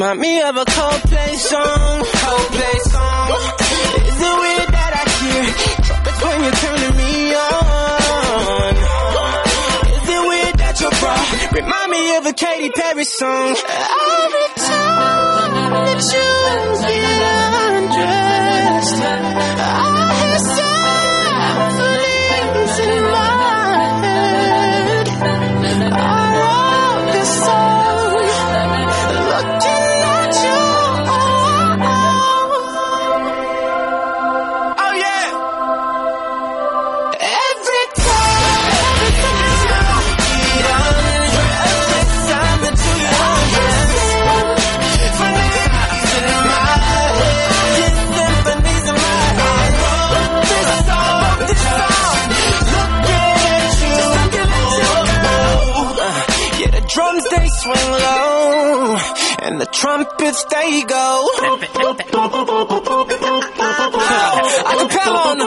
Remind me of a Coldplay song. Coldplay song. Is it weird that I hear trumpets when you're turning me on? Is it weird that your bra remind me of a Katy Perry song? I trumpets, they go. Acapella on the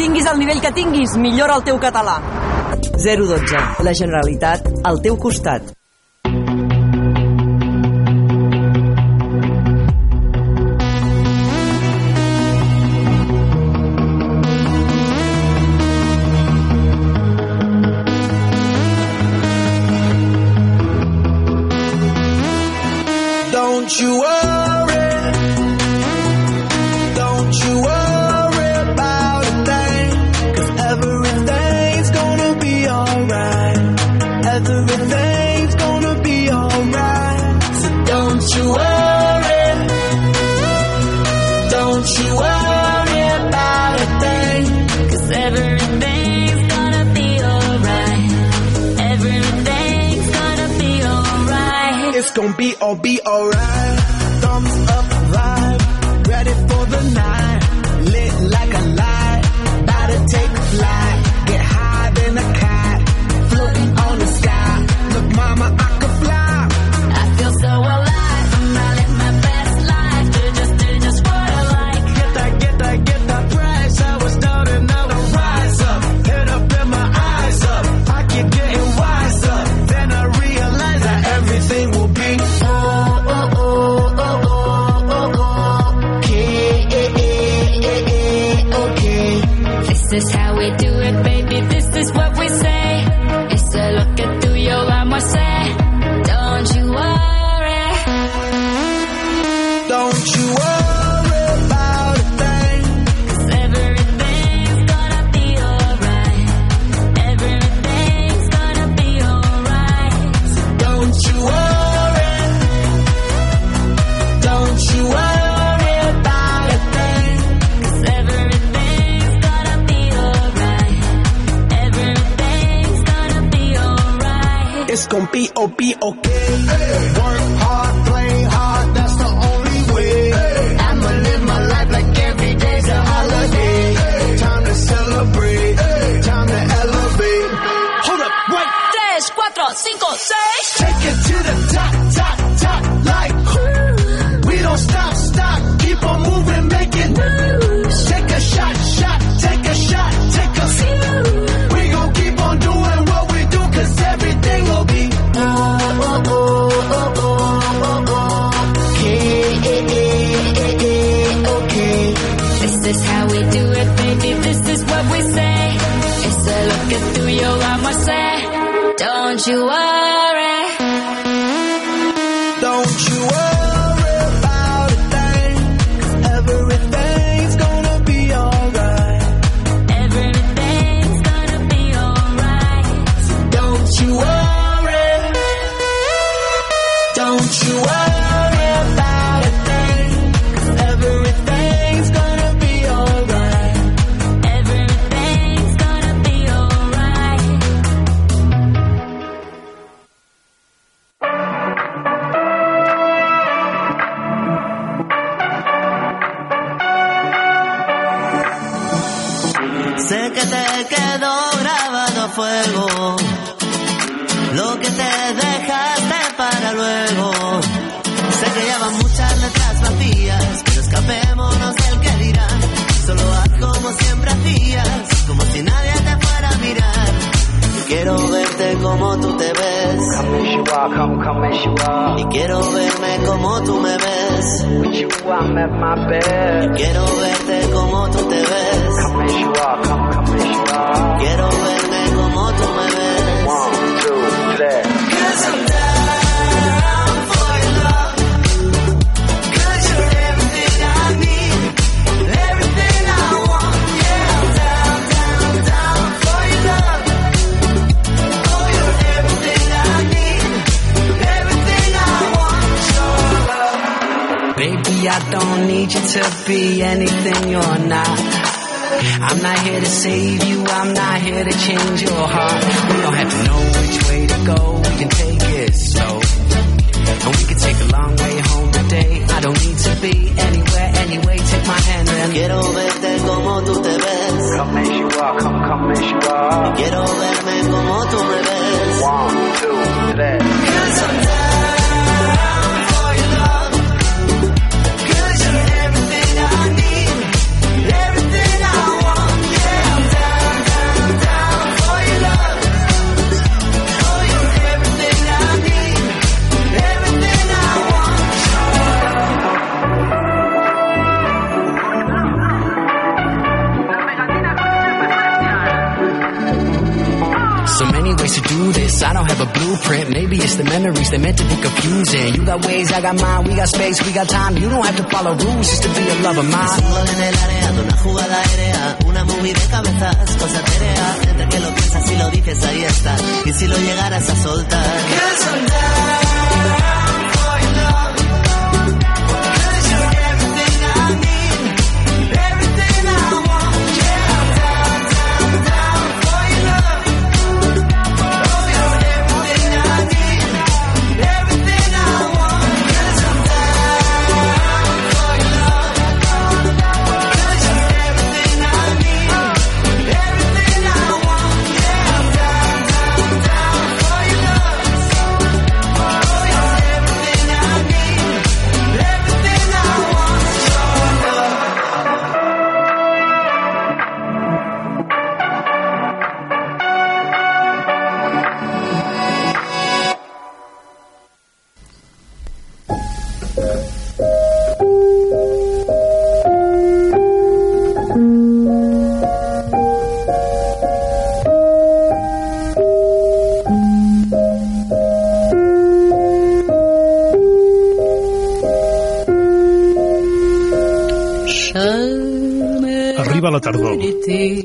Tinguis el nivell que tinguis, millora el teu català. 012. La Generalitat al teu costat.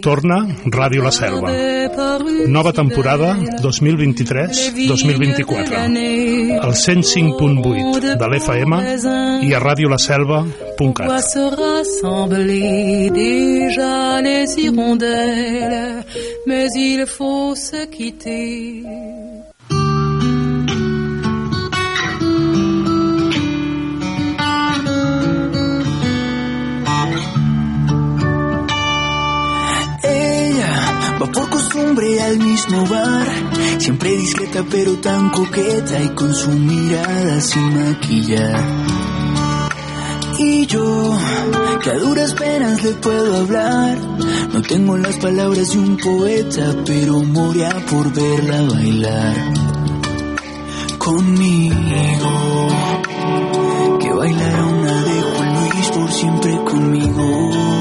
Torna Ràdio La Selva. Nova temporada 2023-2024. Al 105.8 de l'FM i a radiolaselva.cat. déjà les hirondelles, mais il faut se quitter Siempre discreta pero tan coqueta y con su mirada sin maquillar. Y yo, que a duras penas le puedo hablar. No tengo las palabras de un poeta, pero moría por verla bailar. Conmigo, que bailara una de Juan Luis por siempre conmigo.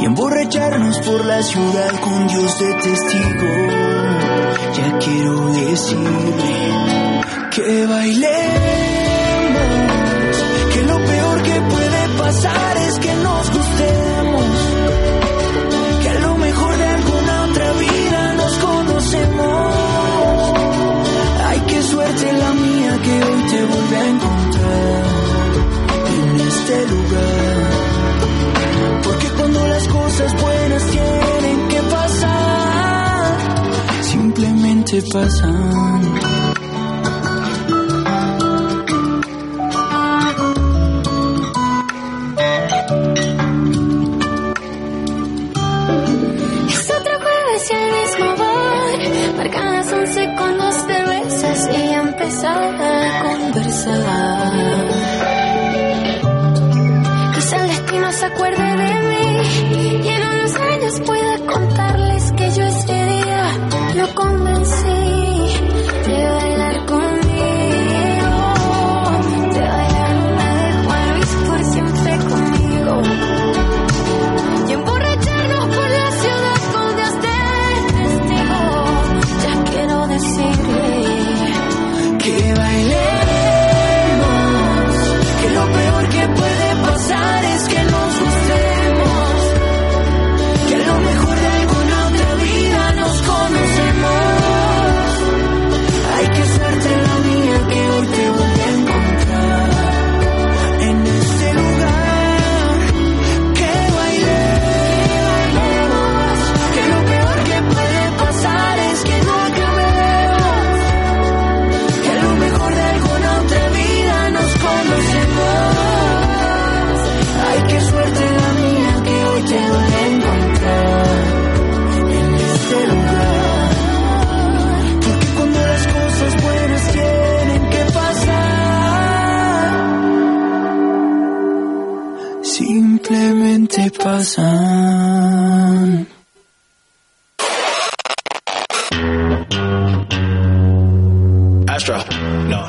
Y emborracharnos por la ciudad con Dios de testigo. Ya quiero decirle que bailemos que lo peor que puede pasar es que nos gustemos, que a lo mejor de alguna otra vida nos conocemos. Ay, qué suerte la mía que hoy te vuelve a encontrar en este lugar. Cosas buenas tienen que pasar, simplemente pasan. Simplemente pasan. Astro, no.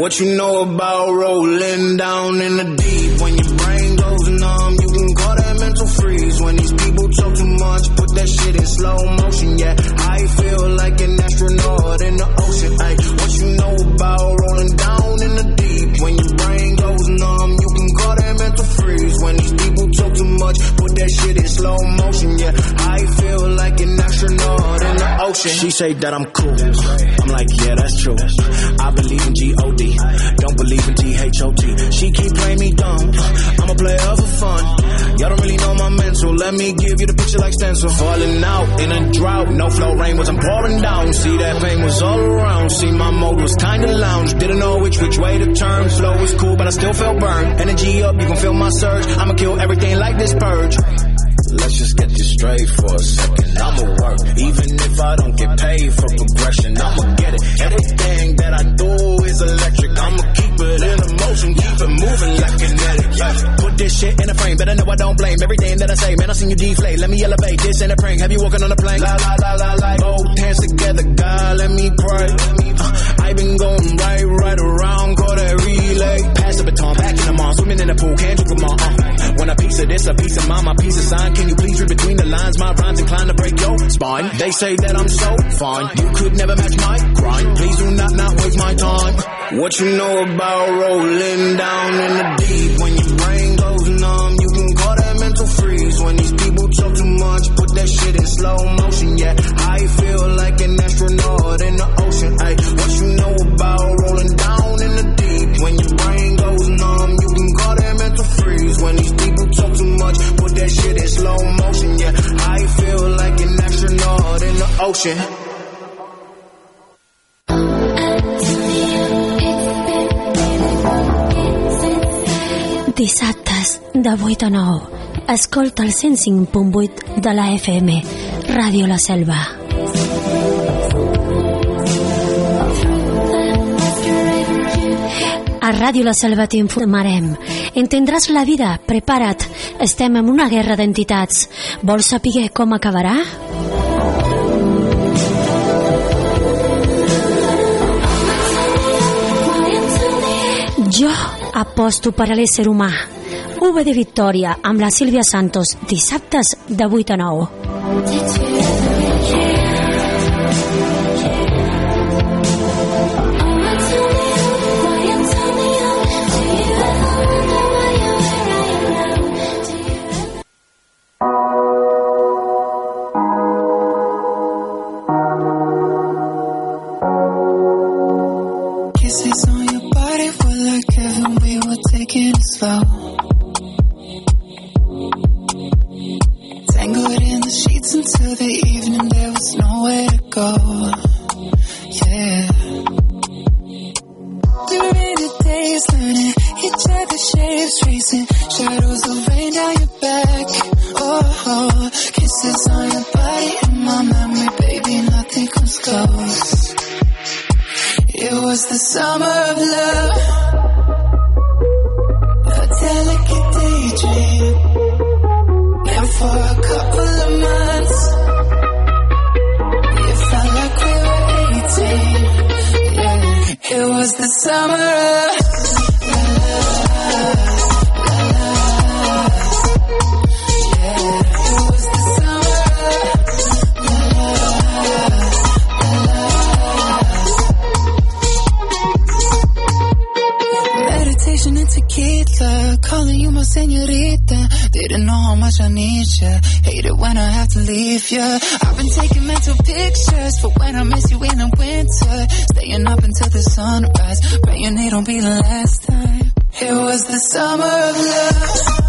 What you know about rolling down in the deep? When your brain goes numb, you can call that mental freeze. When these people talk too much, that shit in slow motion. Yeah, I feel like an astronaut in the ocean. Ay, what you know about rolling down in the deep? When your brain goes numb, you can call that mental freeze. When these people talk too much, put that shit in slow motion. Yeah, I feel like an astronaut in the ocean. She say that I'm cool. I'm like, yeah, that's true. I believe in G-O-D. Don't believe in T-H-O-T. She keep playing me dumb. I'm a player for fun. Y'all don't really know my mental. Let me give you the picture like stencil. Falling out in a drought. No flow rain wasn't pouring down. See that pain was all around. See my mode was kinda lounge. Didn't know which which way to turn. Flow was cool, but I still felt burned. Energy up, you can feel my surge. I'ma kill everything like this purge. Let's just get this straight for a second. I'ma work, even if I don't get paid for progression. I'ma get it. Everything that I do is electric. I'ma keep it in a motion, keep it moving like kinetic. Yeah. Put this shit in a frame, better know I don't blame everything that I say. Man, I seen you deflate. Let me elevate. This ain't a prank. Have you walking on a plane? La la la la la. Both hands together, God, let me pray. Uh, I been going right, right around, call that relay. Pass the baton, back in the mall, swimming in the pool, can't drink them all. Uh, when a piece of this, a piece of mine, my piece of sign. Can you please read between the lines? My rhymes inclined to break your spine. They say that I'm so fine. You could never match my grind. Please do not not waste my time. What you know about rolling down in the deep? When your brain goes numb, you can call that mental freeze. When these people talk too much, put that shit in slow motion. Yeah, I feel like an astronaut in the ocean. Ay, what you know about rolling down much. Put that shit in slow motion, yeah. I feel like an astronaut in the ocean. Dissabtes de 8 a 9. Escolta el 105.8 de la FM. Ràdio La Selva. A Ràdio La Selva t'informarem. Entendràs la vida, prepara't. Estem en una guerra d'entitats. Vols saber com acabarà? Jo aposto per a l'ésser humà. UB de Victòria amb la Sílvia Santos, dissabtes de 8 a 9. was the summer of love. A delicate daydream. And for a couple of months, it felt like we were 18. Yeah. It was the summer of much I need you. Hate it when I have to leave you. I've been taking mental pictures for when I miss you in the winter. Staying up until the sunrise, praying it'll be the last time. It was the summer of love.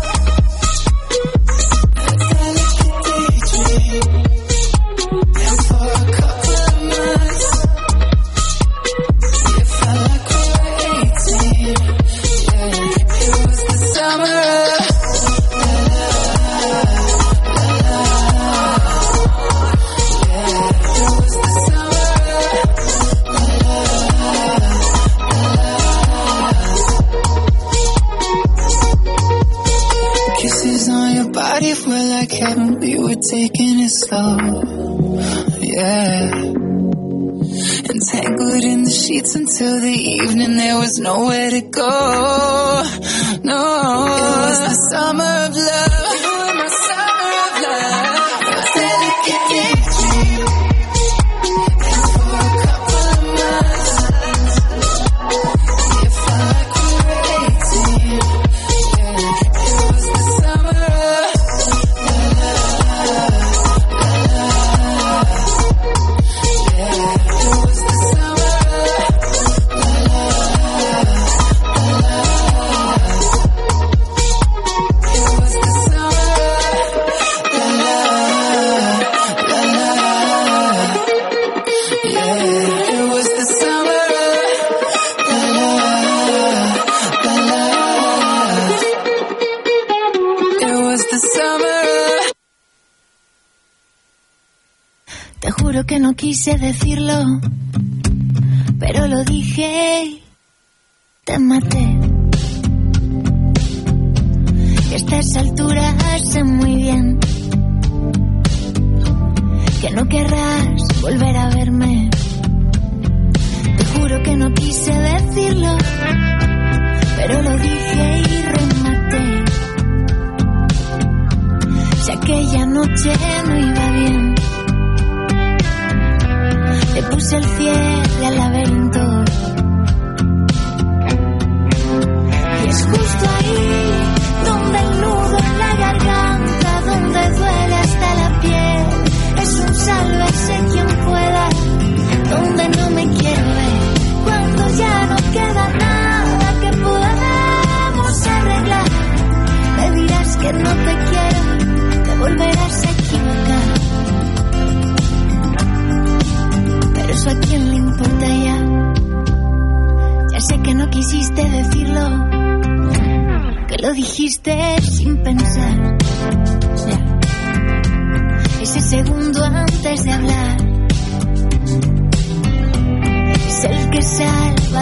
myself, yeah. Entangled in the sheets until the evening, there was nowhere to go.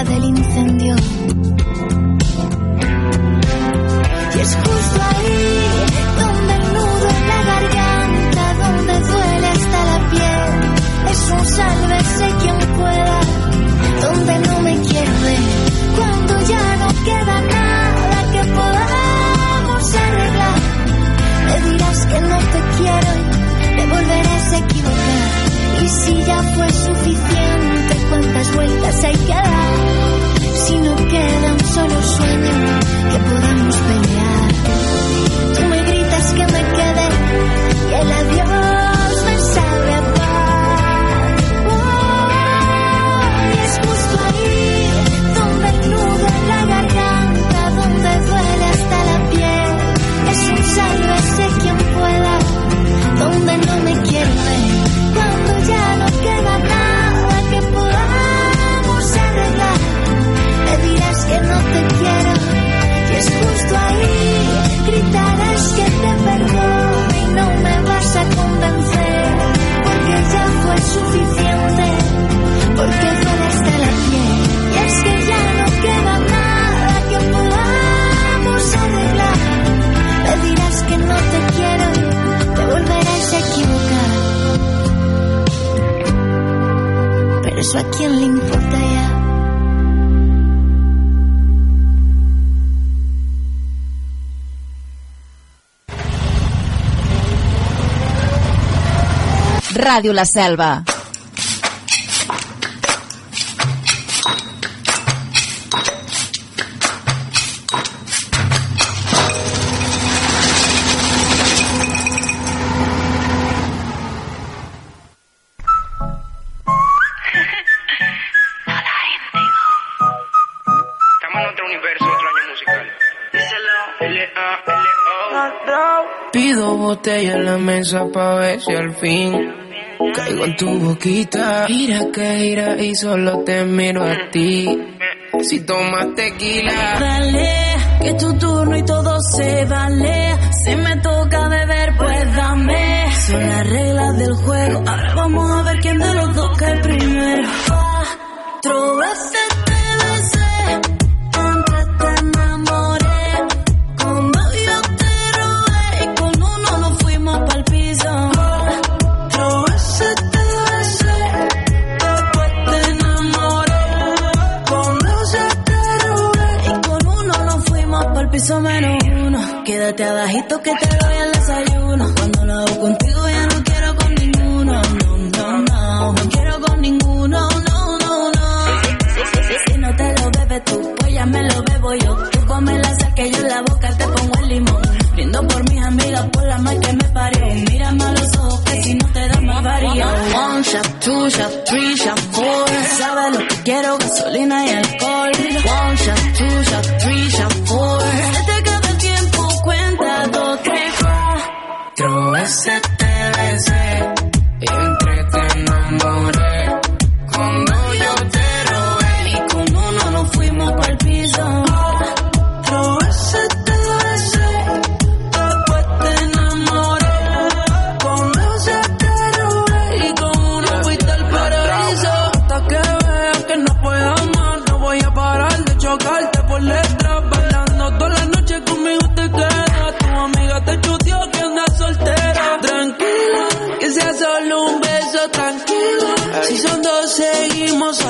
del incendio. Ràdio La Selva. Pido botella en la mesa para ver si al fin algo en tu boquita. Gira que gira y solo te miro a ti. Si tomas tequila, dale, que es tu turno y todo se vale. Si me toca beber, pues dame. Son las reglas del juego. Ahora vamos a ver quién de los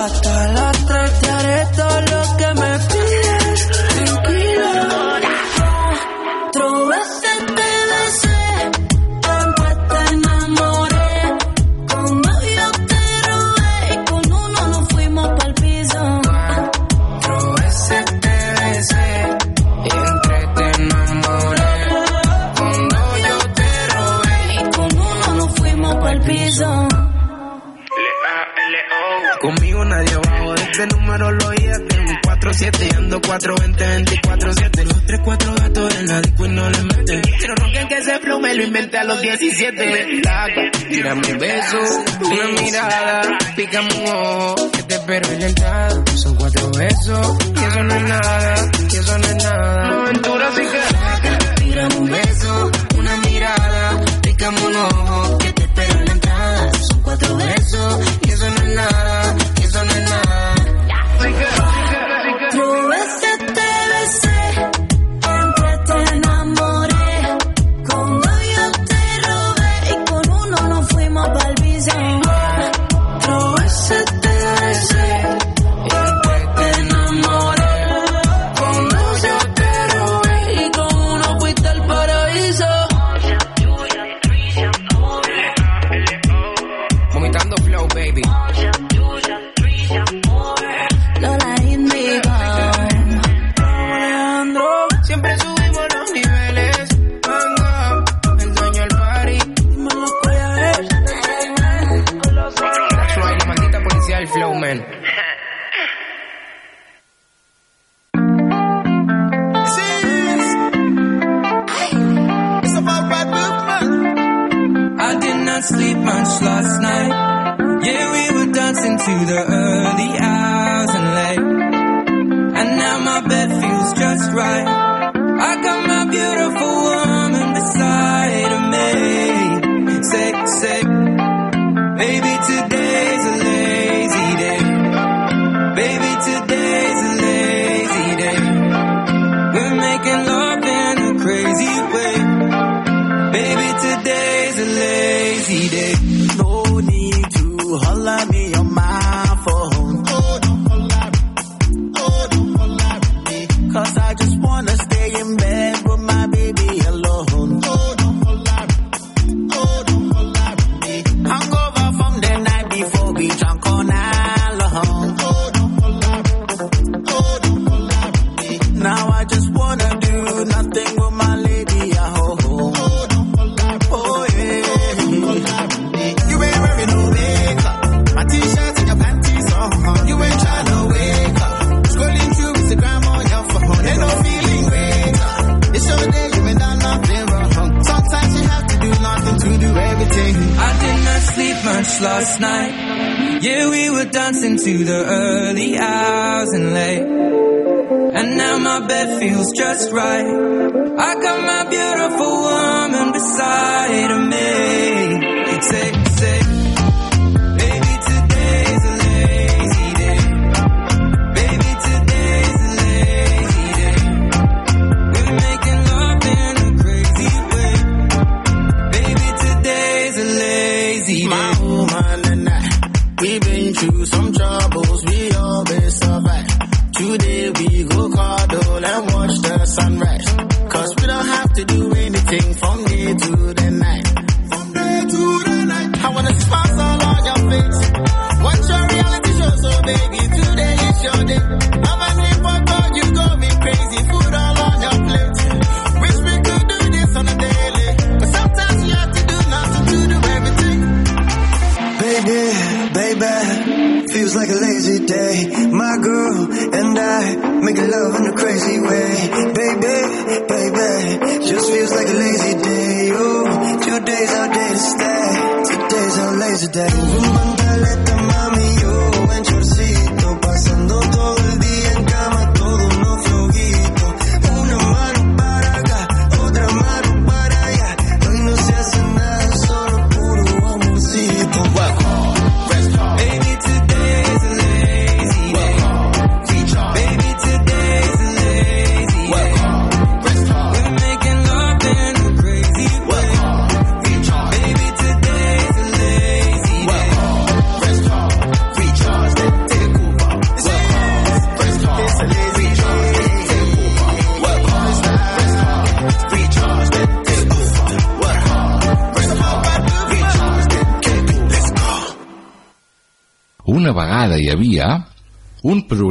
plata. lo inventé a los 17. Taca, tírame un beso, una mirada, pícame un ojo, que te espero en entrada. Son cuatro besos, y eso no es nada, y eso no es nada. Una aventura sin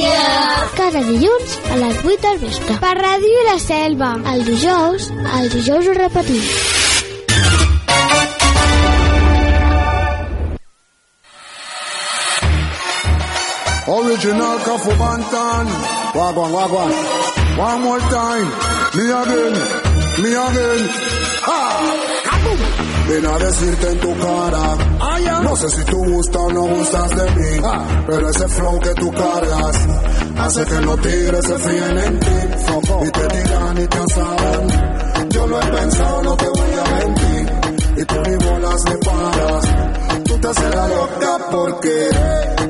Been Cada dilluns a les 8 del vespre. Per Ràdio La Selva. El dijous, el dijous ho repetim. Original Kafu Bantan. Wagwan, wagwan. One more time. Me again. Me again. Ha! Ven a decirte en tu cara. No sé si tú gustas o no gustas de mí. Pero ese flow que tú cargas hace que los tigres se fíen en ti. Y te digan y te asaban. Yo lo he pensado, no te voy a mentir. Y tú ni bolas ni paras. Tú te haces la loca porque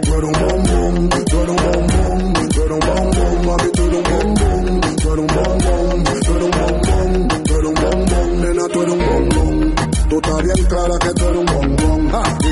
tú eres un bombón, tú eres un bombón, tú eres un bombón, mami, tú eres un bombón, tú eres un bombón, tú eres un bombón, tú eres un bombón, nena, tú eres un bombón. Tú estás bien clara que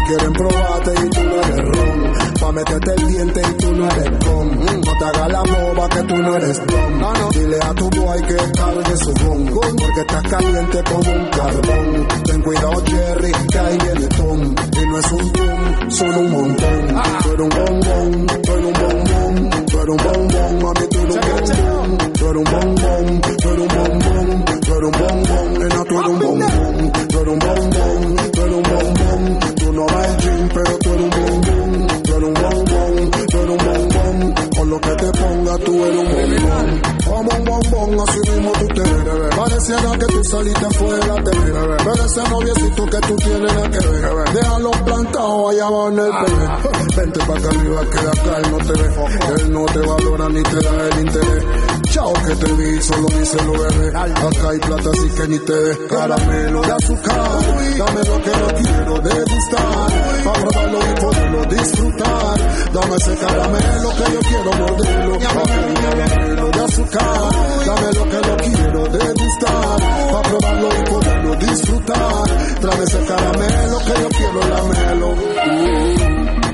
quieren probarte y tú no eres ron. Pa' meterte el diente y tú no eres con. No te hagas la boba que tú no eres don. Dile a tu boy que cargue su bon. Porque estás caliente como un carbón. Ten cuidado, Jerry, que ahí viene Tom. Y no es un boom, solo un montón. Tú eres un bombón, tú eres un bombón. Tú eres un bombón, mami, tú eres un bombón. Tú eres un bombón, tú eres un bombón. Tú eres un bombón, nena, tú eres un bombón. Tú eres un bombón, tú eres un bombón. No vas al gym, pero tú eres un bombón. Tú eres un bombón, tú eres un bombón. Con lo que te ponga, tú eres un bombón. Como un bombón, así mismo tú te bebé. Pareciera que tú saliste fuera de bebé. Pero ese noviecito que tú tienes nada que ver. Déjalo plantado allá abajo en el bebé. Vente pa' acá arriba que de acá no te ve. Él no te valora ni te da el interés. Chao que te vi, solo díselo, bebé. Acá hay plata, así que ni te des caramelo de azúcar. Dame lo que no quiero degustar. Pa' probarlo y poderlo disfrutar. Dame ese caramelo que yo quiero morderlo. Caramelo de azúcar. Dame lo que no quiero degustar. Pa' probarlo y poderlo disfrutar. Dame ese caramelo que yo quiero lamelo.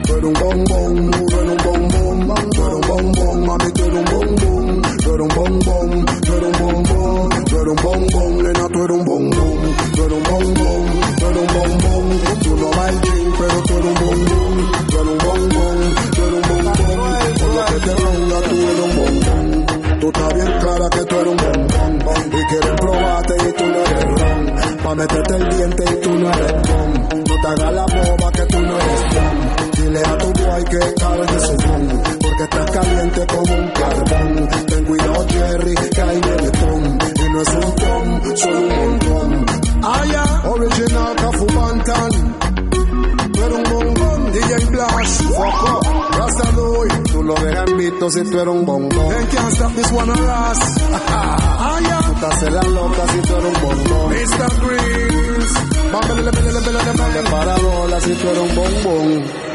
Tú eres un bombón, tú eres un bombón, tú eres un bombón, mami, tú eres un bombón, tú eres un bombón, tú eres un bombón, tú eres un bombón, nena, tú eres un bombón, tú eres un bombón, tú eres un bombón, tú no vas al pero tú eres un bombón, tú eres un bombón, tú eres un bombón, por lo que te ponga, tú eres un bombón, tú estás bien clara que tú eres un bombón, y quieren probarte y tú no eres ron, pa' meterte el diente y tú no eres con, no te hagas la boba que tú no eres con. Dile a tu boy que cargue su bon, porque estás caliente como un carbón. Ten cuidado, Jerry, que viene Tom. Y no es un Tom, solo un montón. Aya, original Cafu Bantan. Tú eres un bombón, DJ Blast, up. Rasta Louis, tú lo dejas visto si tú eres un bombón. Then can't stop this one on us. Aya, tú te haces la loca si tú eres un bombón. Mr. Greens, bámbele, bele, bele, bele, bele, para bola si tú eres un bombón.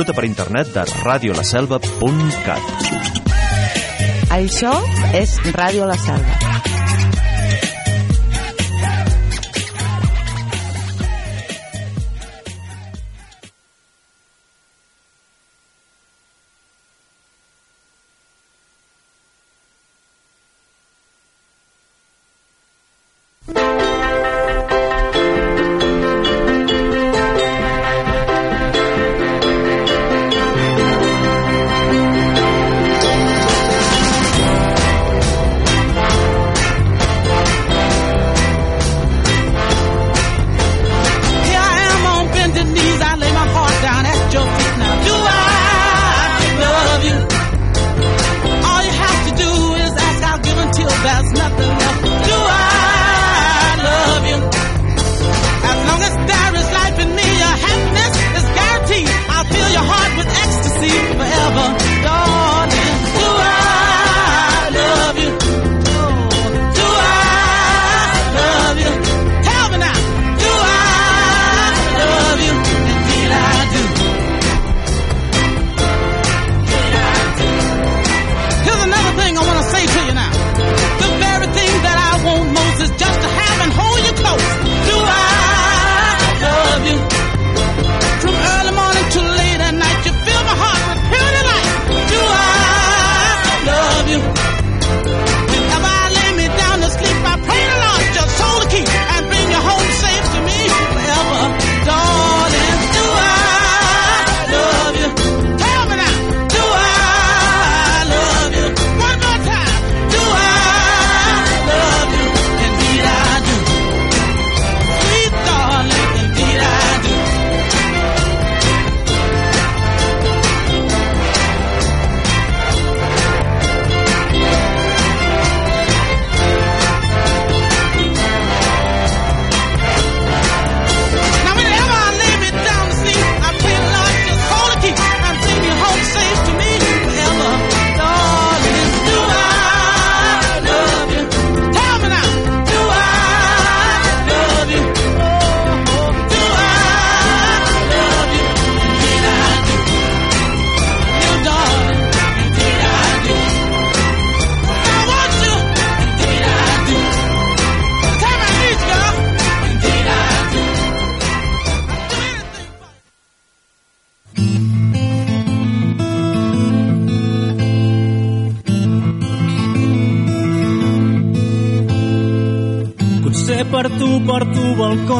Disfruta per internet de radiolaselva.cat. Això és Ràdio La Selva.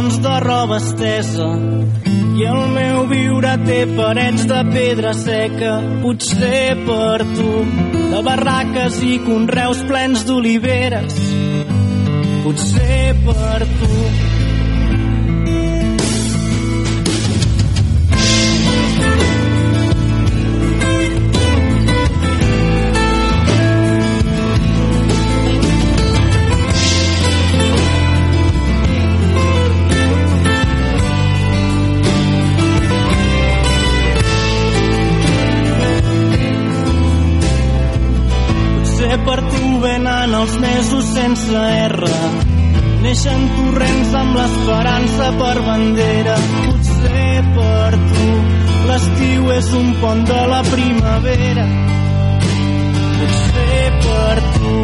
Balcons de roba estesa i el meu viure té parets de pedra seca. Potser per tu de barraques i conreus plens d'oliveres. Potser per tu sense R. Neixen torrents amb l'esperança per bandera. Potser per tu l'estiu és un pont de la primavera. Potser per tu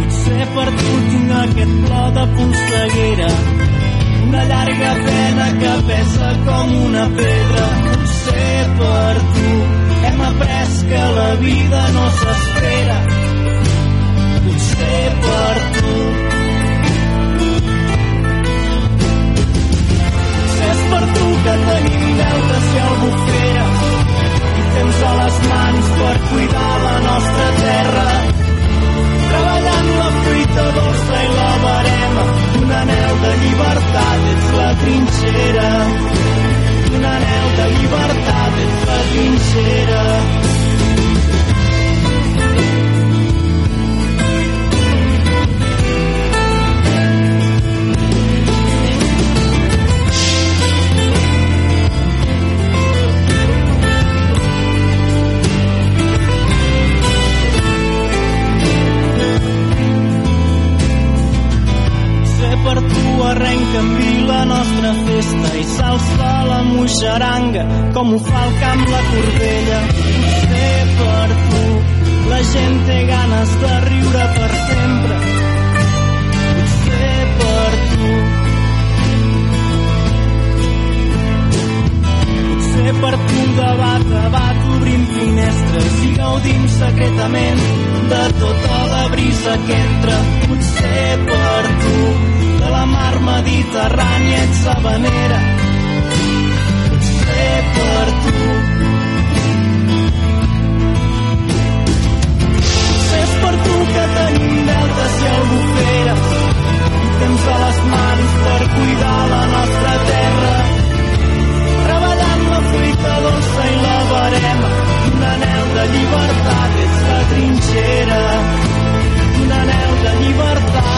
Potser per tu tinc aquest plor de polseguera una llarga pena que pesa com una pedra. Potser per tu hem après que la vida no s'espera. Potser per tu. Potser és per tu que tenim deutes i albuferes i temps a les mans per cuidar la nostra terra treballant la fruita dolça i la barema un anel de llibertat ets la trinxera un anel de llibertat trinxera. Ser per tu arrenca en vi la nostra festa salts de moixeranga com ho fa el camp la corbella. Potser per tu la gent té ganes de riure per sempre. Potser per tu Potser per tu un debat debat obrint finestres i gaudim secretament de tota la brisa que entra. Potser per tu de la mar Mediterrània ets sabanera. Potser per tu és per tu que tenim i a les mans per cuidar la nostra terra treballant la de llibertat la trinxera un anel de llibertat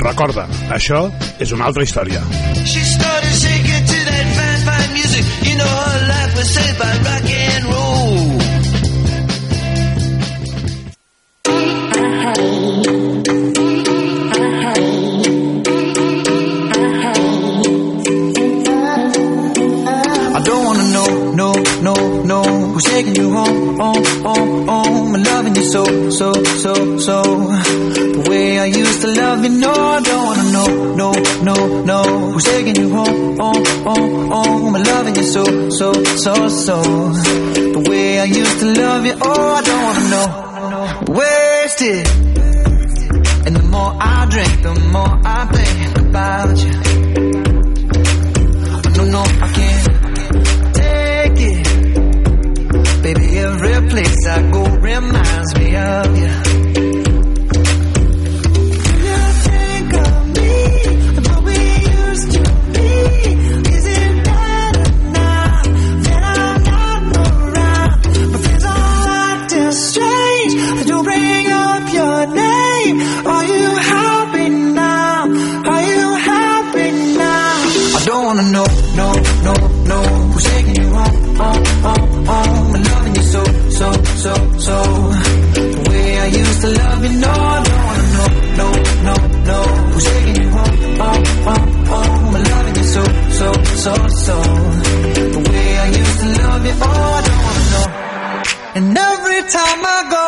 Recorda, això és una altra història. She started shaking to that fine, fine music. You know her life was saved by rock Who's taking you home, home, home, home. And loving you so, so, so, so. The way I used to love you, no I don't wanna know, no, no, no. Who's taking you home, home, home, home. And loving you so, so, so, so. The way I used to love you, oh I don't wanna know. Wasted And the more I drink, the more I think about you. No, no, I can't Baby, every place I go reminds me of you. You so, so, The way I used to love you, no wanna know, no, no, no. Who's taking you home, oh, oh, oh. home, home, home And loving you so, so, so, so. The way I used to love you, oh I don't wanna know And every time I go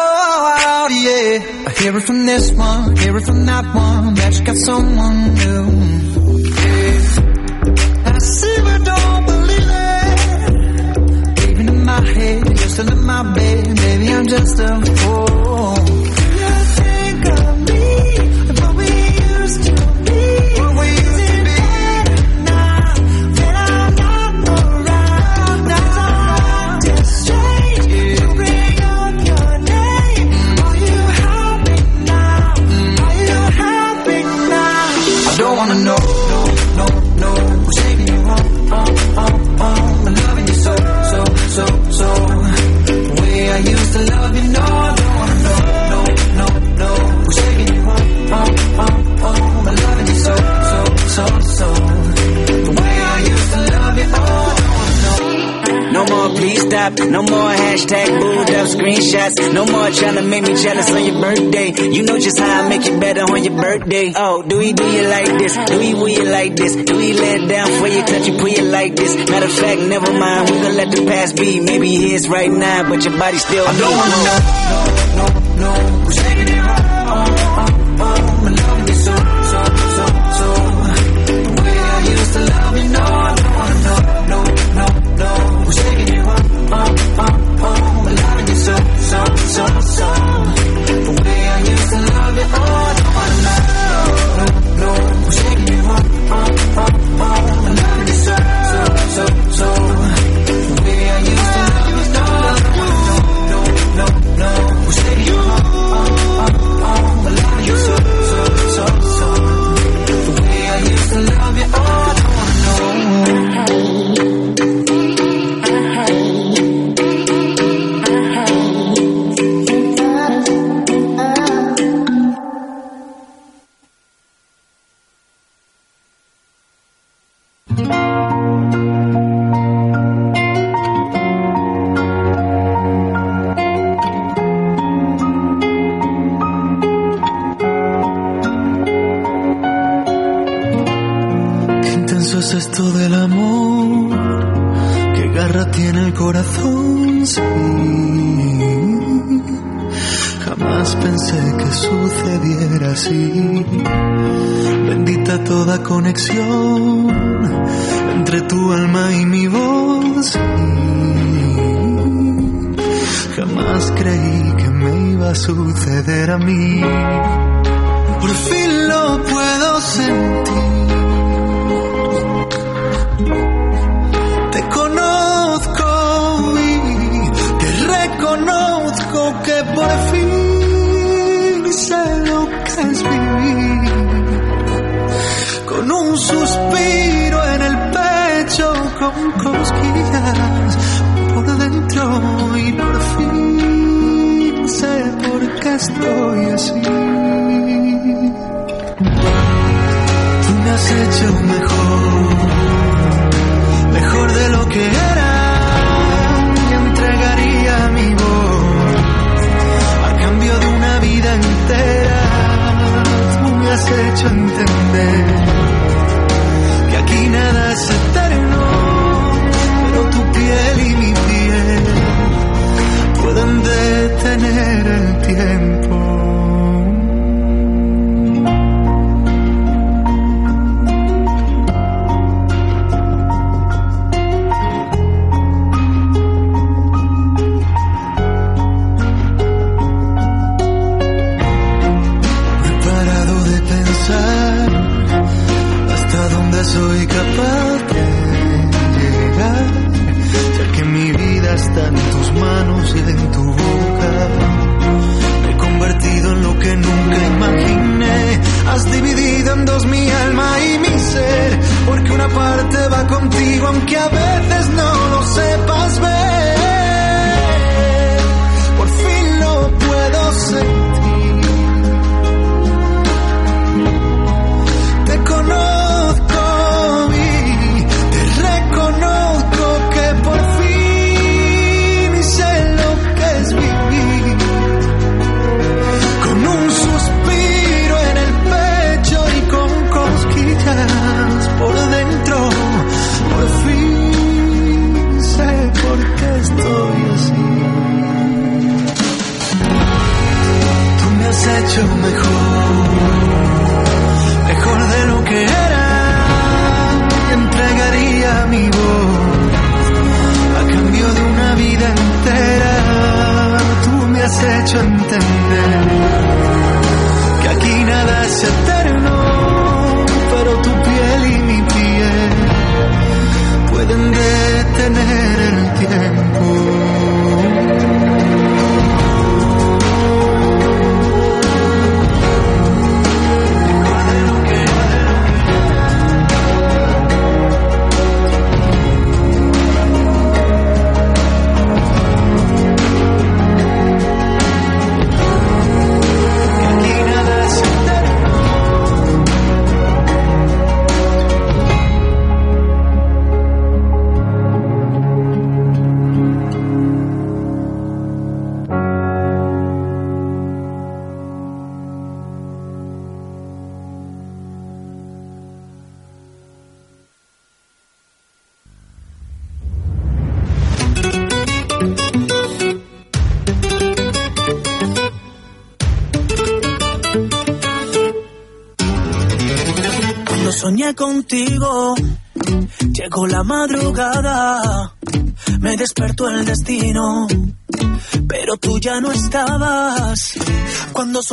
out, yeah. I hear it from this one, hear it from that one. That you got someone new, into my bed. Maybe I'm just a fool. No more hashtag booed up screenshots. No more trying to make me jealous on your birthday. You know just how I make you better on your birthday. Oh, do we do you like this? Do we will you like this? Do we let down for your country, put you like this? Matter of fact, never mind. We gonna let the past be. Maybe it's right now, but your body still. I don't wanna know.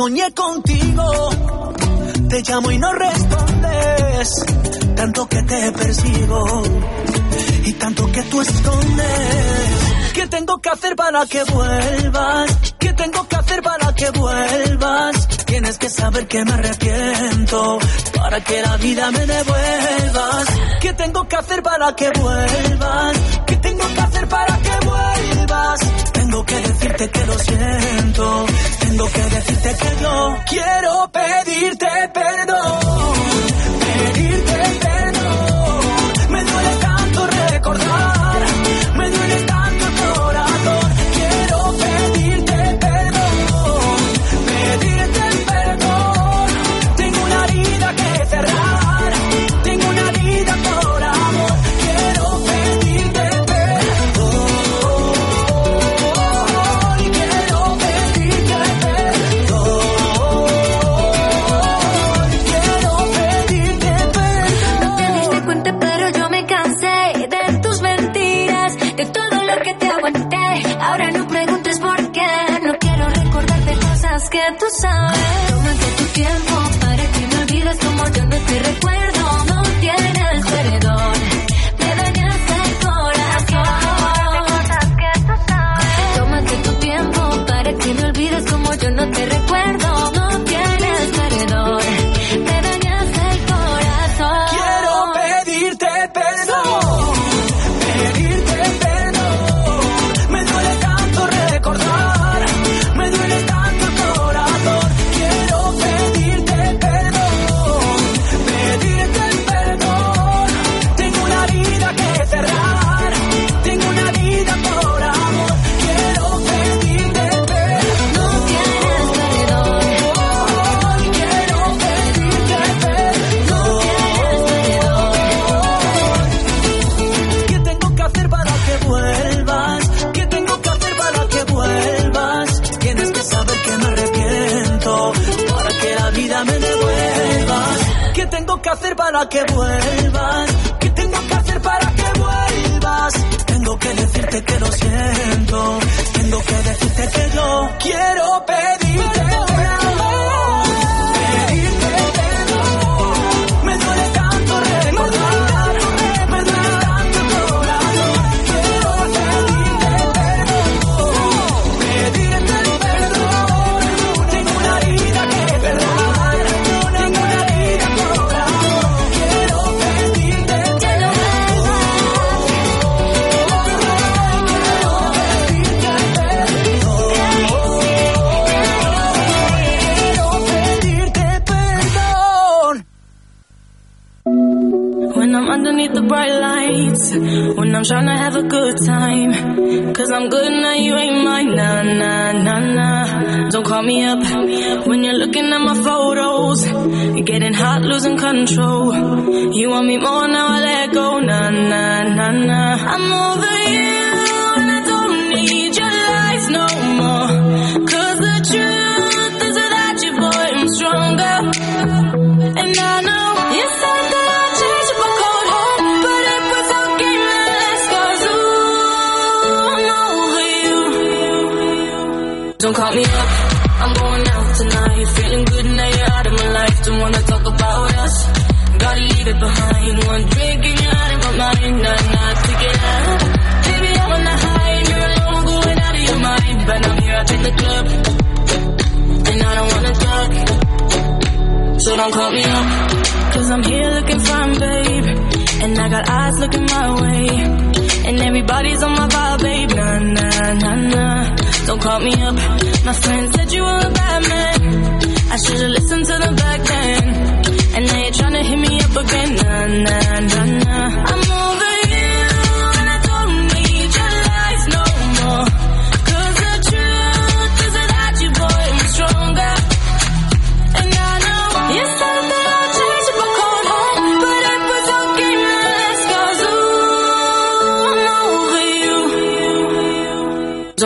Soñé contigo, te llamo y no respondes, tanto que te persigo y tanto que tú escondes. ¿Qué tengo que hacer para que vuelvas? ¿Qué tengo que hacer para que vuelvas? Tienes que saber que me arrepiento para que la vida me devuelvas. ¿Qué tengo que hacer para que vuelvas? ¿Qué tengo que hacer para que vuelvas? Tengo que decirte que lo siento tengo que decirte que no quiero pedirte perdón.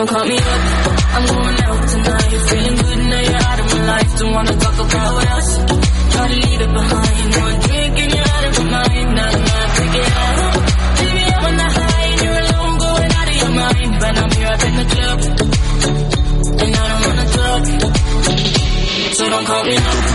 Don't call me up. I'm going out tonight. Feeling good now you're out of my life. Don't wanna talk about us. Try to leave it behind. One drink and you're out of my mind. Now nah, take it out. Baby, I'm on the high and you're alone, going out of your mind. But I'm here up in the club, and I don't wanna talk. So don't call me up.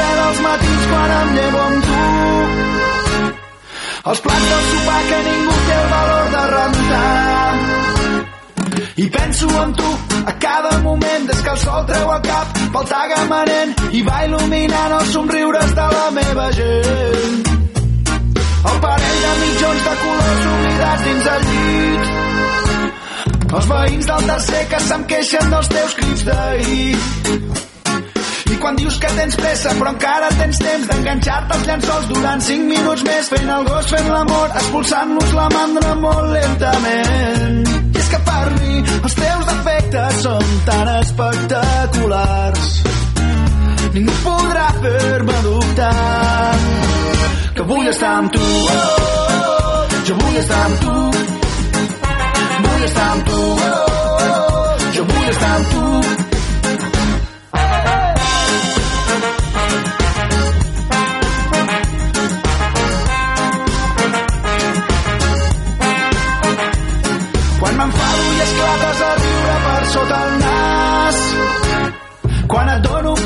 Cafè dels matins quan em llevo amb tu. Els plats del sopar que ningú té el valor de rentar. I penso en tu a cada moment des que el sol treu el cap pel tagamanent i va il·luminant els somriures de la meva gent. El parell de mitjons de colors oblidats dins el llit. Els veïns del tercer que se'm queixen dels teus crits d'ahir. I quan dius que tens pressa però encara tens temps d'enganxar-te als llençols durant 5 minuts més fent el gos, fent l'amor, expulsant-nos la mandra molt lentament. I és que per mi els teus defectes són tan espectaculars ningú podrà fer-me dubtar que vull estar amb tu oh, jo vull estar amb tu vull estar amb tu oh, jo vull estar amb tu.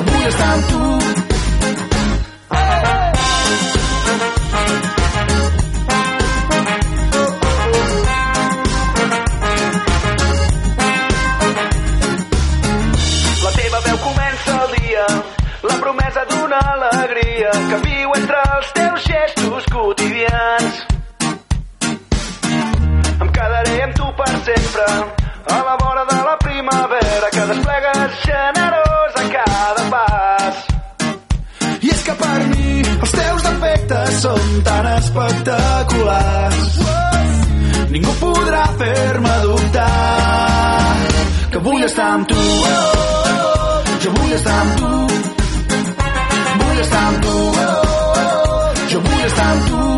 Testemunhas da Luz. tan espectaculars ningú podrà fer-me dubtar que vull estar amb tu oh, oh, oh. jo vull estar amb tu vull estar amb tu oh, oh, oh. jo vull estar amb tu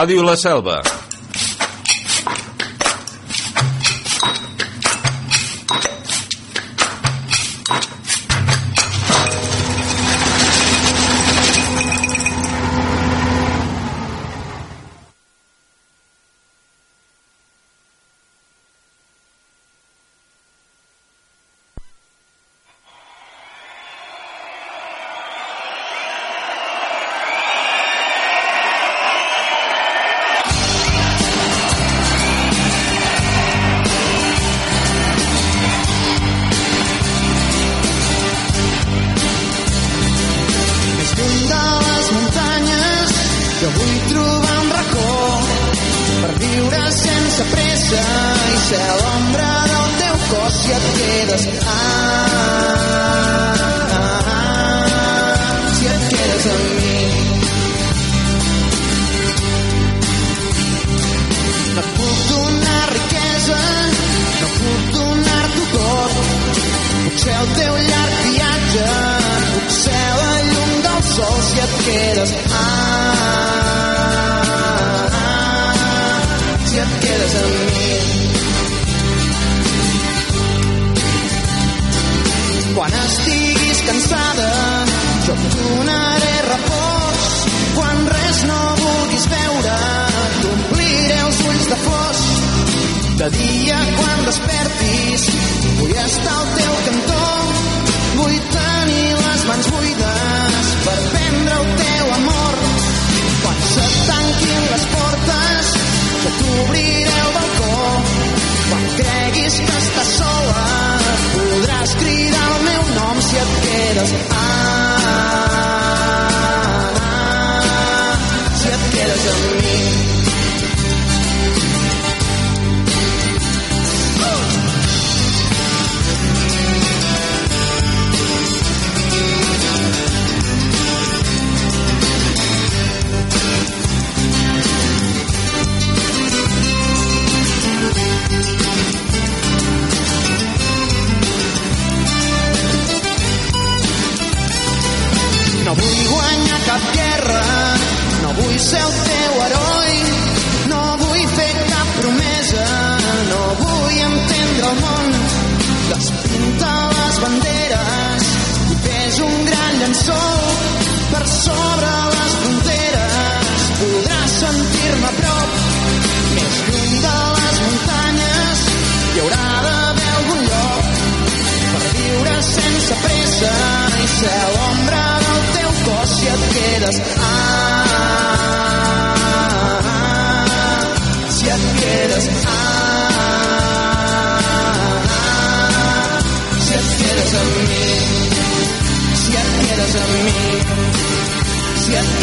Ràdio La Selva.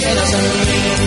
Si et quedes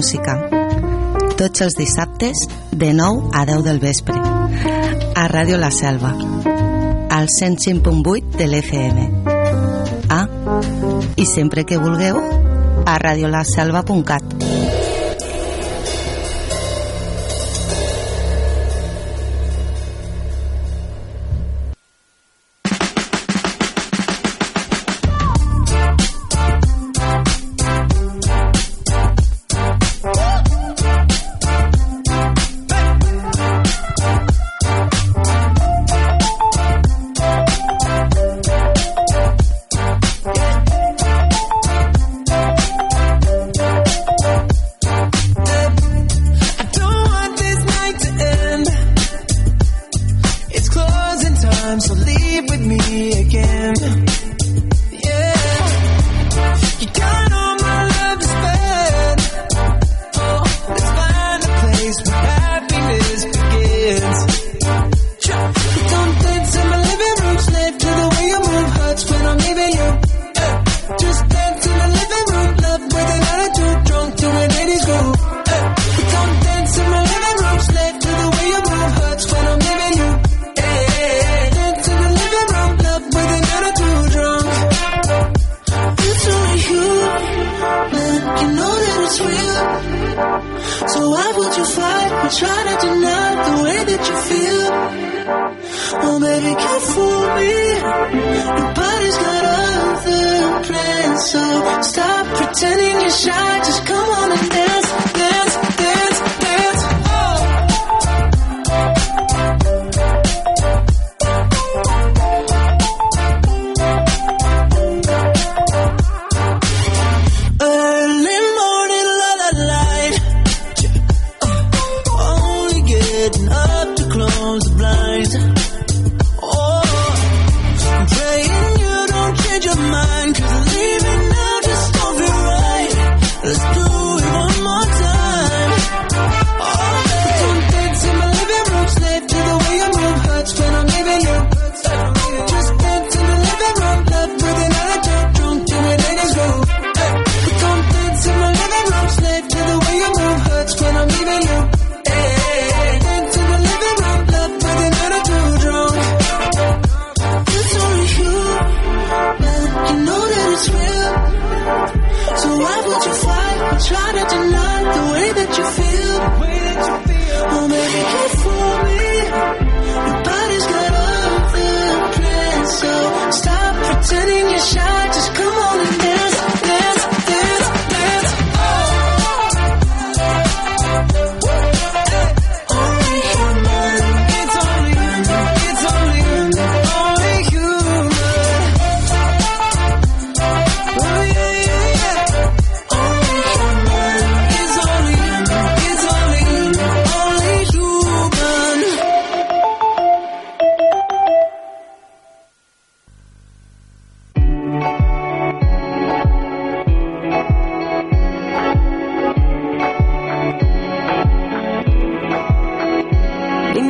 música. Tots els dissabtes, de 9 a 10 del vespre, a Ràdio La Selva, al 105.8 de l'FM. Ah, i sempre que vulgueu, a radiolaselva.cat.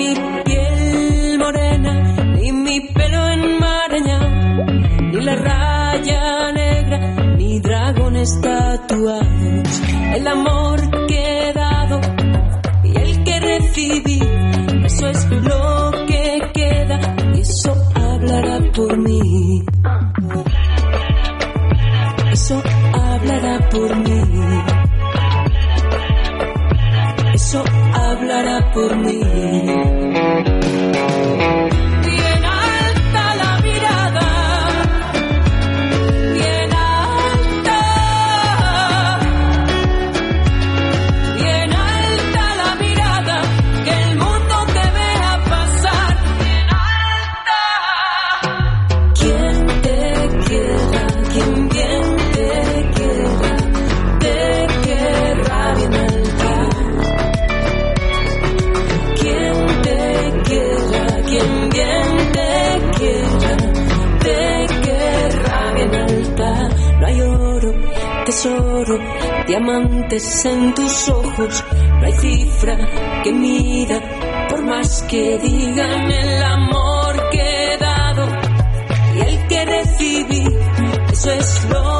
mi piel morena, ni mi pelo enmarañado, ni la raya negra, ni dragones tatuados. El amor que he dado y el que recibí, eso es lo que queda eso hablará por mí. Eso hablará por mí. diamantes en tus ojos, no hay cifra que mida, por más que digan el amor que he dado. Y el que recibí, eso es lo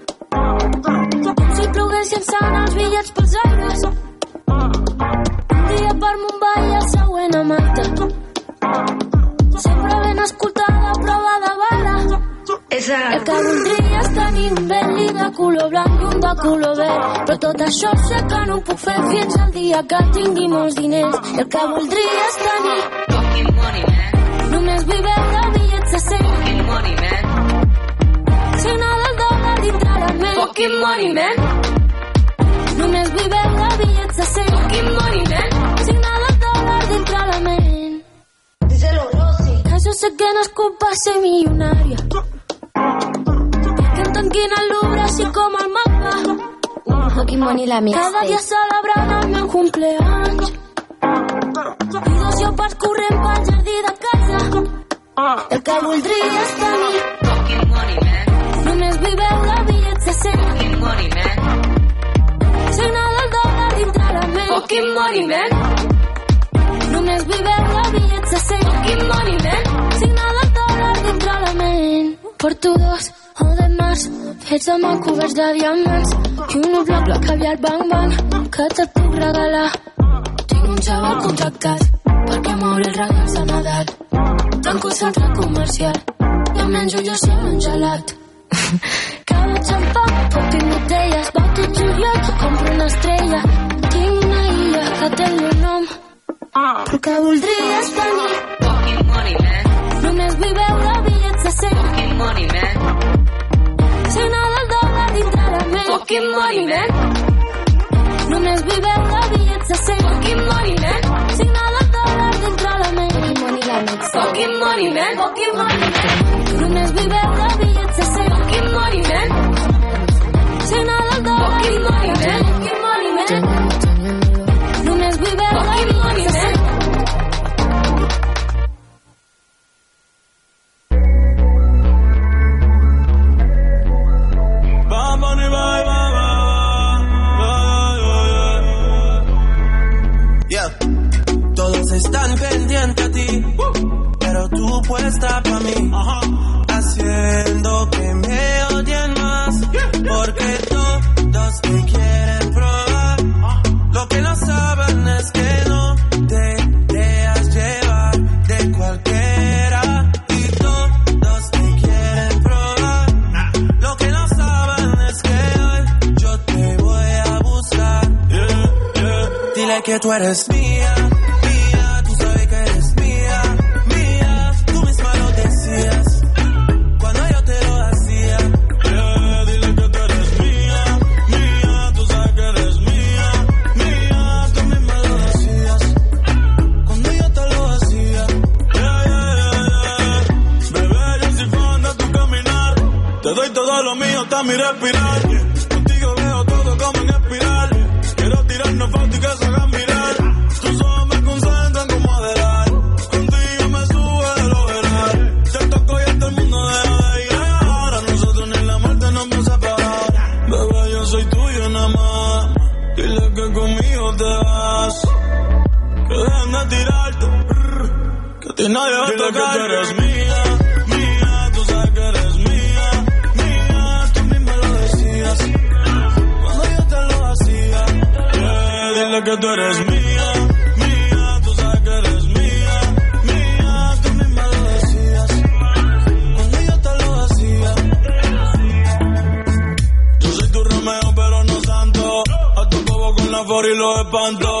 Si ploguessin sant els bitllets pels aires. Un dia per Mumbai i el següent a Malta. Sempre ben escoltada, prova de bala. El que voldria és tenir un Bentley de color blanc i un de color verd. Però tot això sé que no ho puc fer fins al dia que tingui molts diners. El que voldria és tenir Només vull veure bitllets de Fucking money, man. Només vull veure bitllets de 100 Fucking money, man. Signar del dòlar dintre la ment Díselo, Rosy. Que jo sé que no és culpa ser milionària Que em tanquin el Louvre així com el mapa Fucking money la Cada dia celebrant el meu cumpleaños. I dos llopars corrent pel jardí de casa. El que voldria és tenir Només vull veure bitllets de 100 Signar del dòlar dintre la ment. Fucking money, man. Només vull veure bitllets de 100 Fucking money, man. Signar del dòlar dintre la ment. Porto dos o de març fets amb el coberts de diamants. I un caviar bang bang que te puc regalar. Tinc un xaval contractat perquè moure els regals de Nadal. Comercial em menjo jo sí un gelat. Xampà, botelles, juliol, compro una estrella. Tinc una illa que té el meu nom, tenir. Fucking money, man. Només vull veure bitllets de 100. Fucking money, man. Signar del dòlar dintre la ment. Fucking money, man. Només vull veure bitllets de 100 Fucking money, man Signar del dòlar dintre la ment Fucking money, Fucking money, man Fucking money, man Només vull veure están pendientes a ti, pero tú puesta para mí, haciendo que me odien más, porque todos te quieren probar. Lo que no saben es que no te dejas llevar de cualquiera y todos te quieren probar. Lo que no saben es que hoy yo te voy a buscar. Dile que tú eres mía, mío mi respirar. Contigo veo todo como en espiral. Quiero tirarnos fotos y que se hagan mirar. Tus ojos me concentran como Adelar. Contigo me sube de lo veral. Te toco y hasta el mundo deja de llegar. Ahora nosotros ni la muerte nos va a separar. Bebé, yo soy tuyo nada más. Dile que conmigo te vas. Que dejen de tirarte. Que a ti nadie va a tocar. que tú eres mía, que tú eres mía, mía. Tú sabes que eres mía, mía. Tú misma lo decías cuando yo te lo. Yo soy tu Romeo, pero no santo. A tu bobo con la for y los espanto.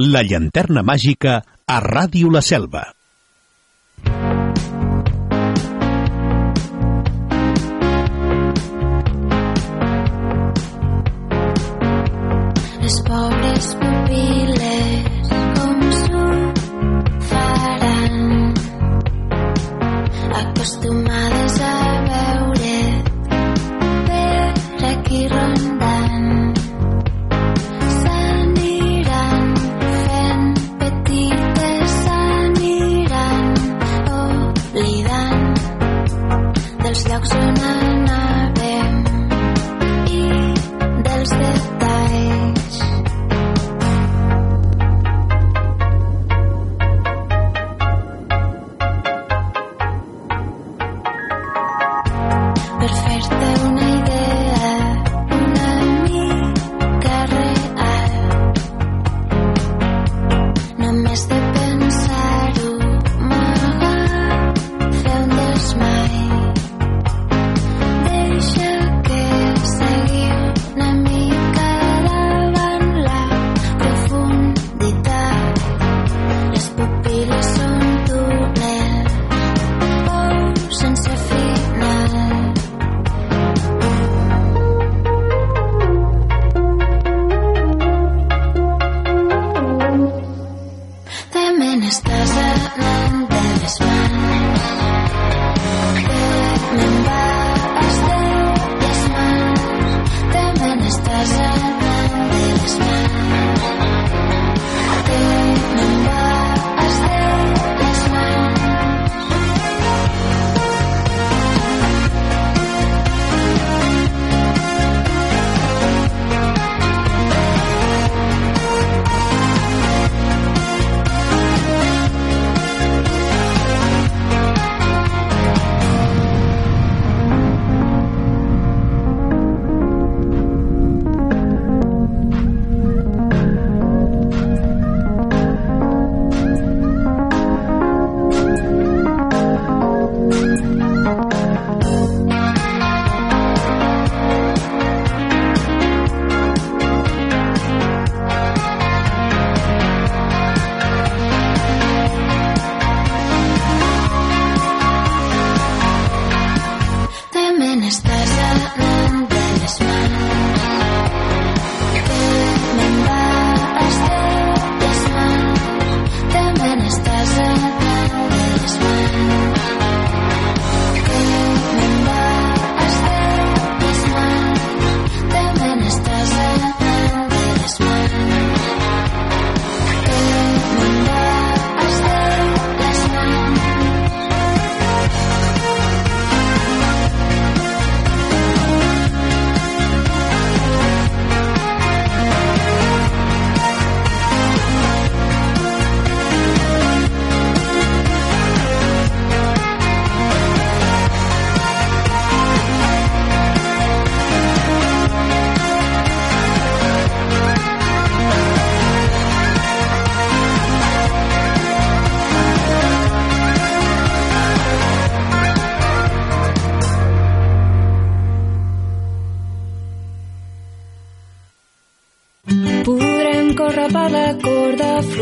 la llanterna màgica a Ràdio La Selva. Les pobres pupil·les com s'ho faran acostumades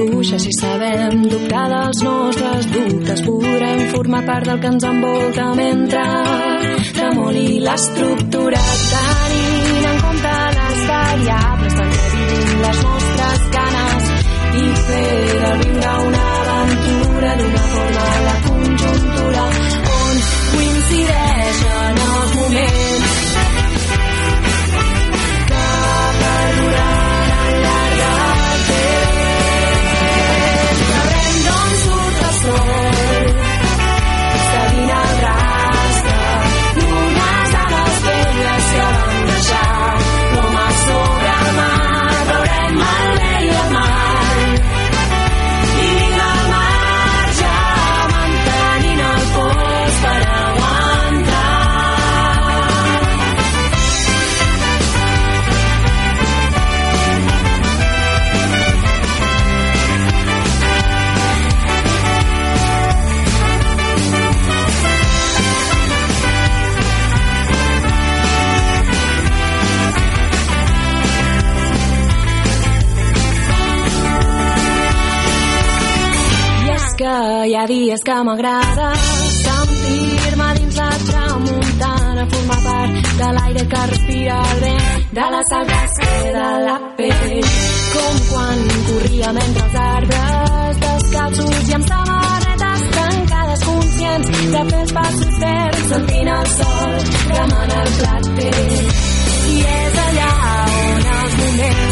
fluixa si sabem dubtar dels nostres dubtes. Podrem formar part del que ens envolta mentre tremoli l'estructura tenint ha dies que m'agrada sentir-me dins la tramuntana, formar part de l'aire que respira el vent, de la sal a la pell, com quan corríem entre els arbres, descalços i amb samarretes tancades, conscients de fer els passos ferms, sentint el sol cremant el platell. I és allà on els moments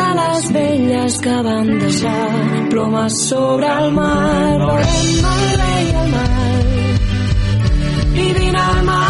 d'unes ales velles que van deixar plomes sobre el mar. Veurem el bé i el mal, vivint al marge,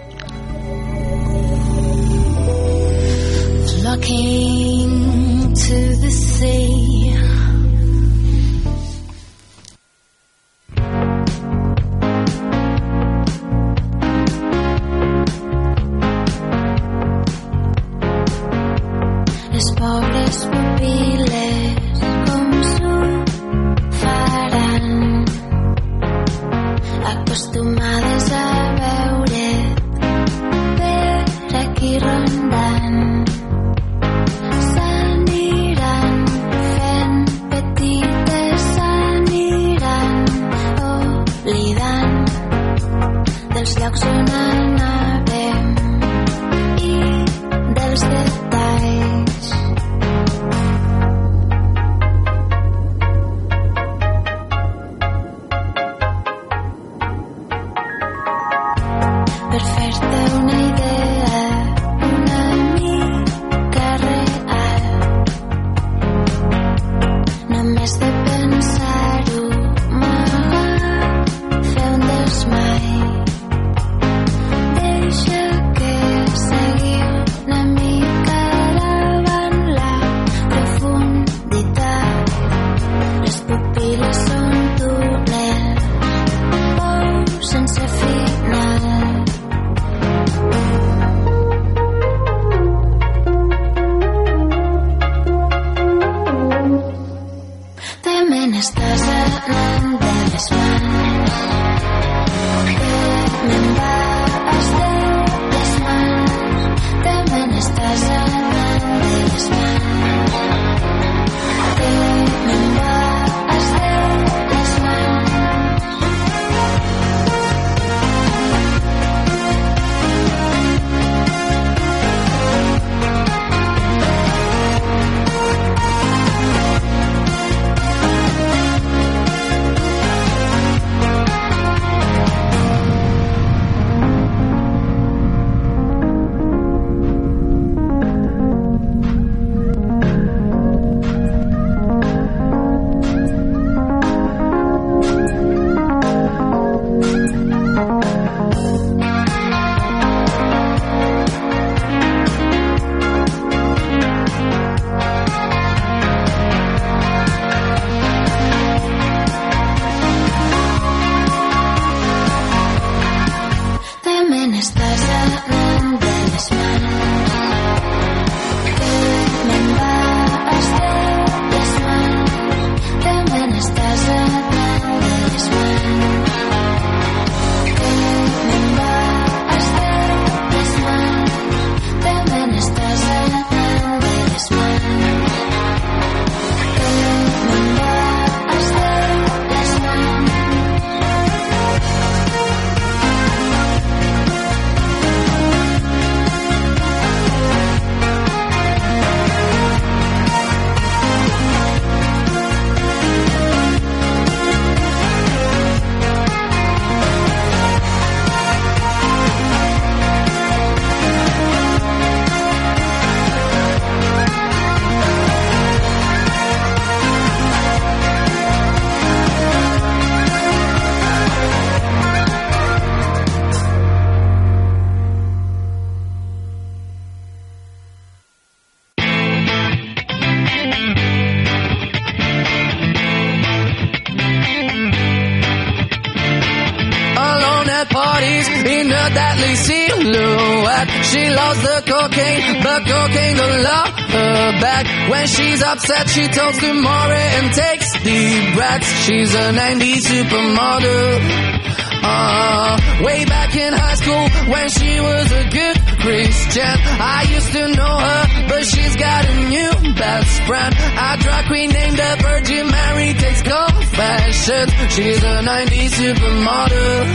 cocaine, but cocaine don't love her back. When she's upset, she talks to Maury and takes deep breaths. She's a 90s supermodel. Uh, way back in high school when she was a good Christian. I used to know her, but she's got a new best friend. A drag queen named the Virgin Mary takes confessions. She's a 90s supermodel.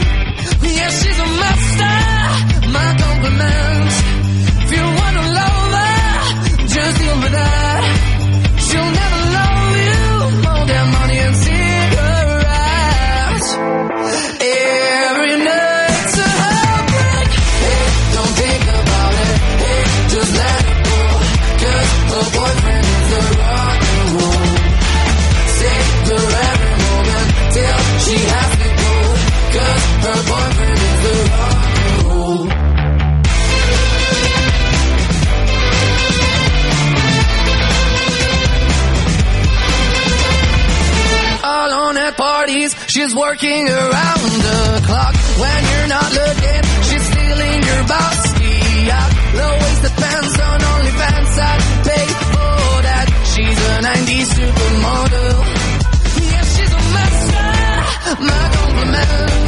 Yeah, she's a master. My compliments. without she's working around the clock. When you're not looking, she's stealing your bossy out. Low pants on OnlyFans, I'd pay for that. She's a 90s supermodel. Yeah, she's a master. My compliments.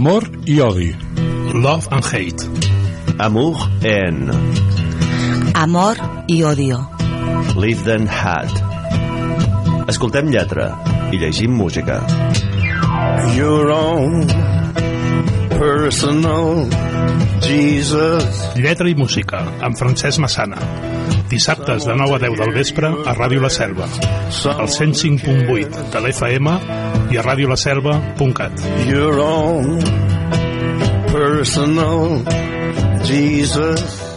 D'amor i odi. Love and Hate. Amour en Amor i odio. Live Then Had. Escoltem lletra i llegim música. Your own personal Jesus. Lletra i música, amb Francesc Massana dissabtes de 9 a 10 del vespre a Ràdio La Selva, al 105.8 de l'FM i a radiolaselva.cat. Your own personal Jesus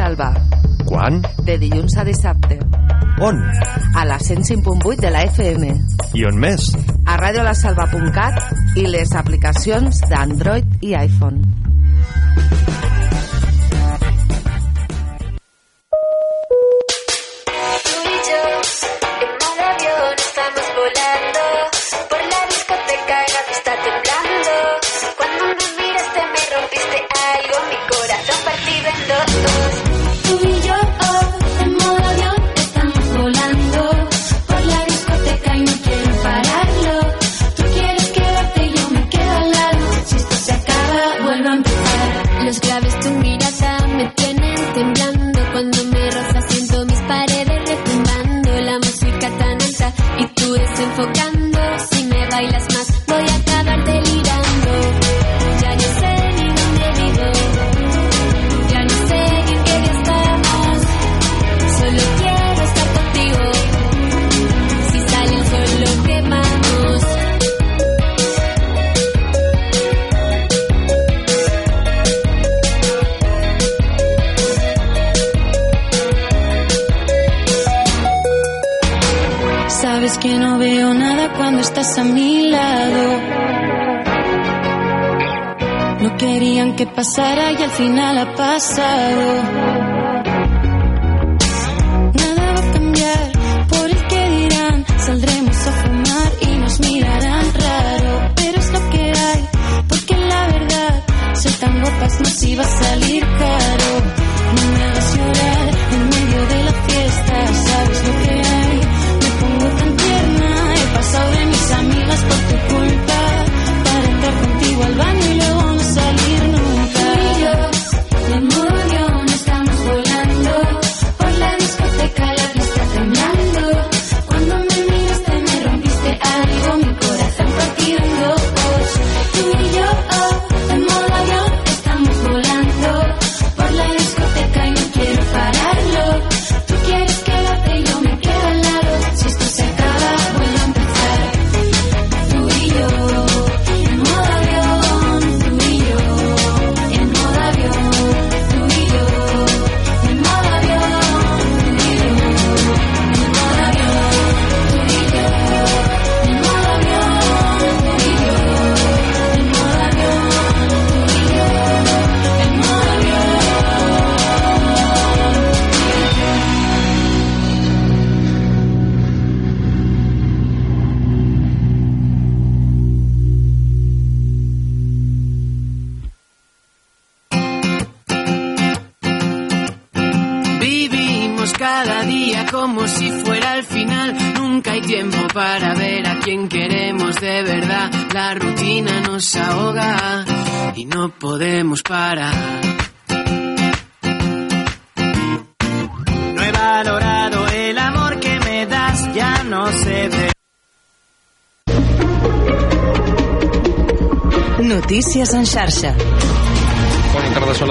Salva. Quan? De dilluns a dissabte. On? A la 105.8 de la FM. I on més? A radiolasalva.cat i les aplicacions d'Android i iPhone.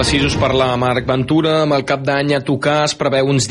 Precisos per la Marc Ventura, amb el cap d'any a tocar es preveu uns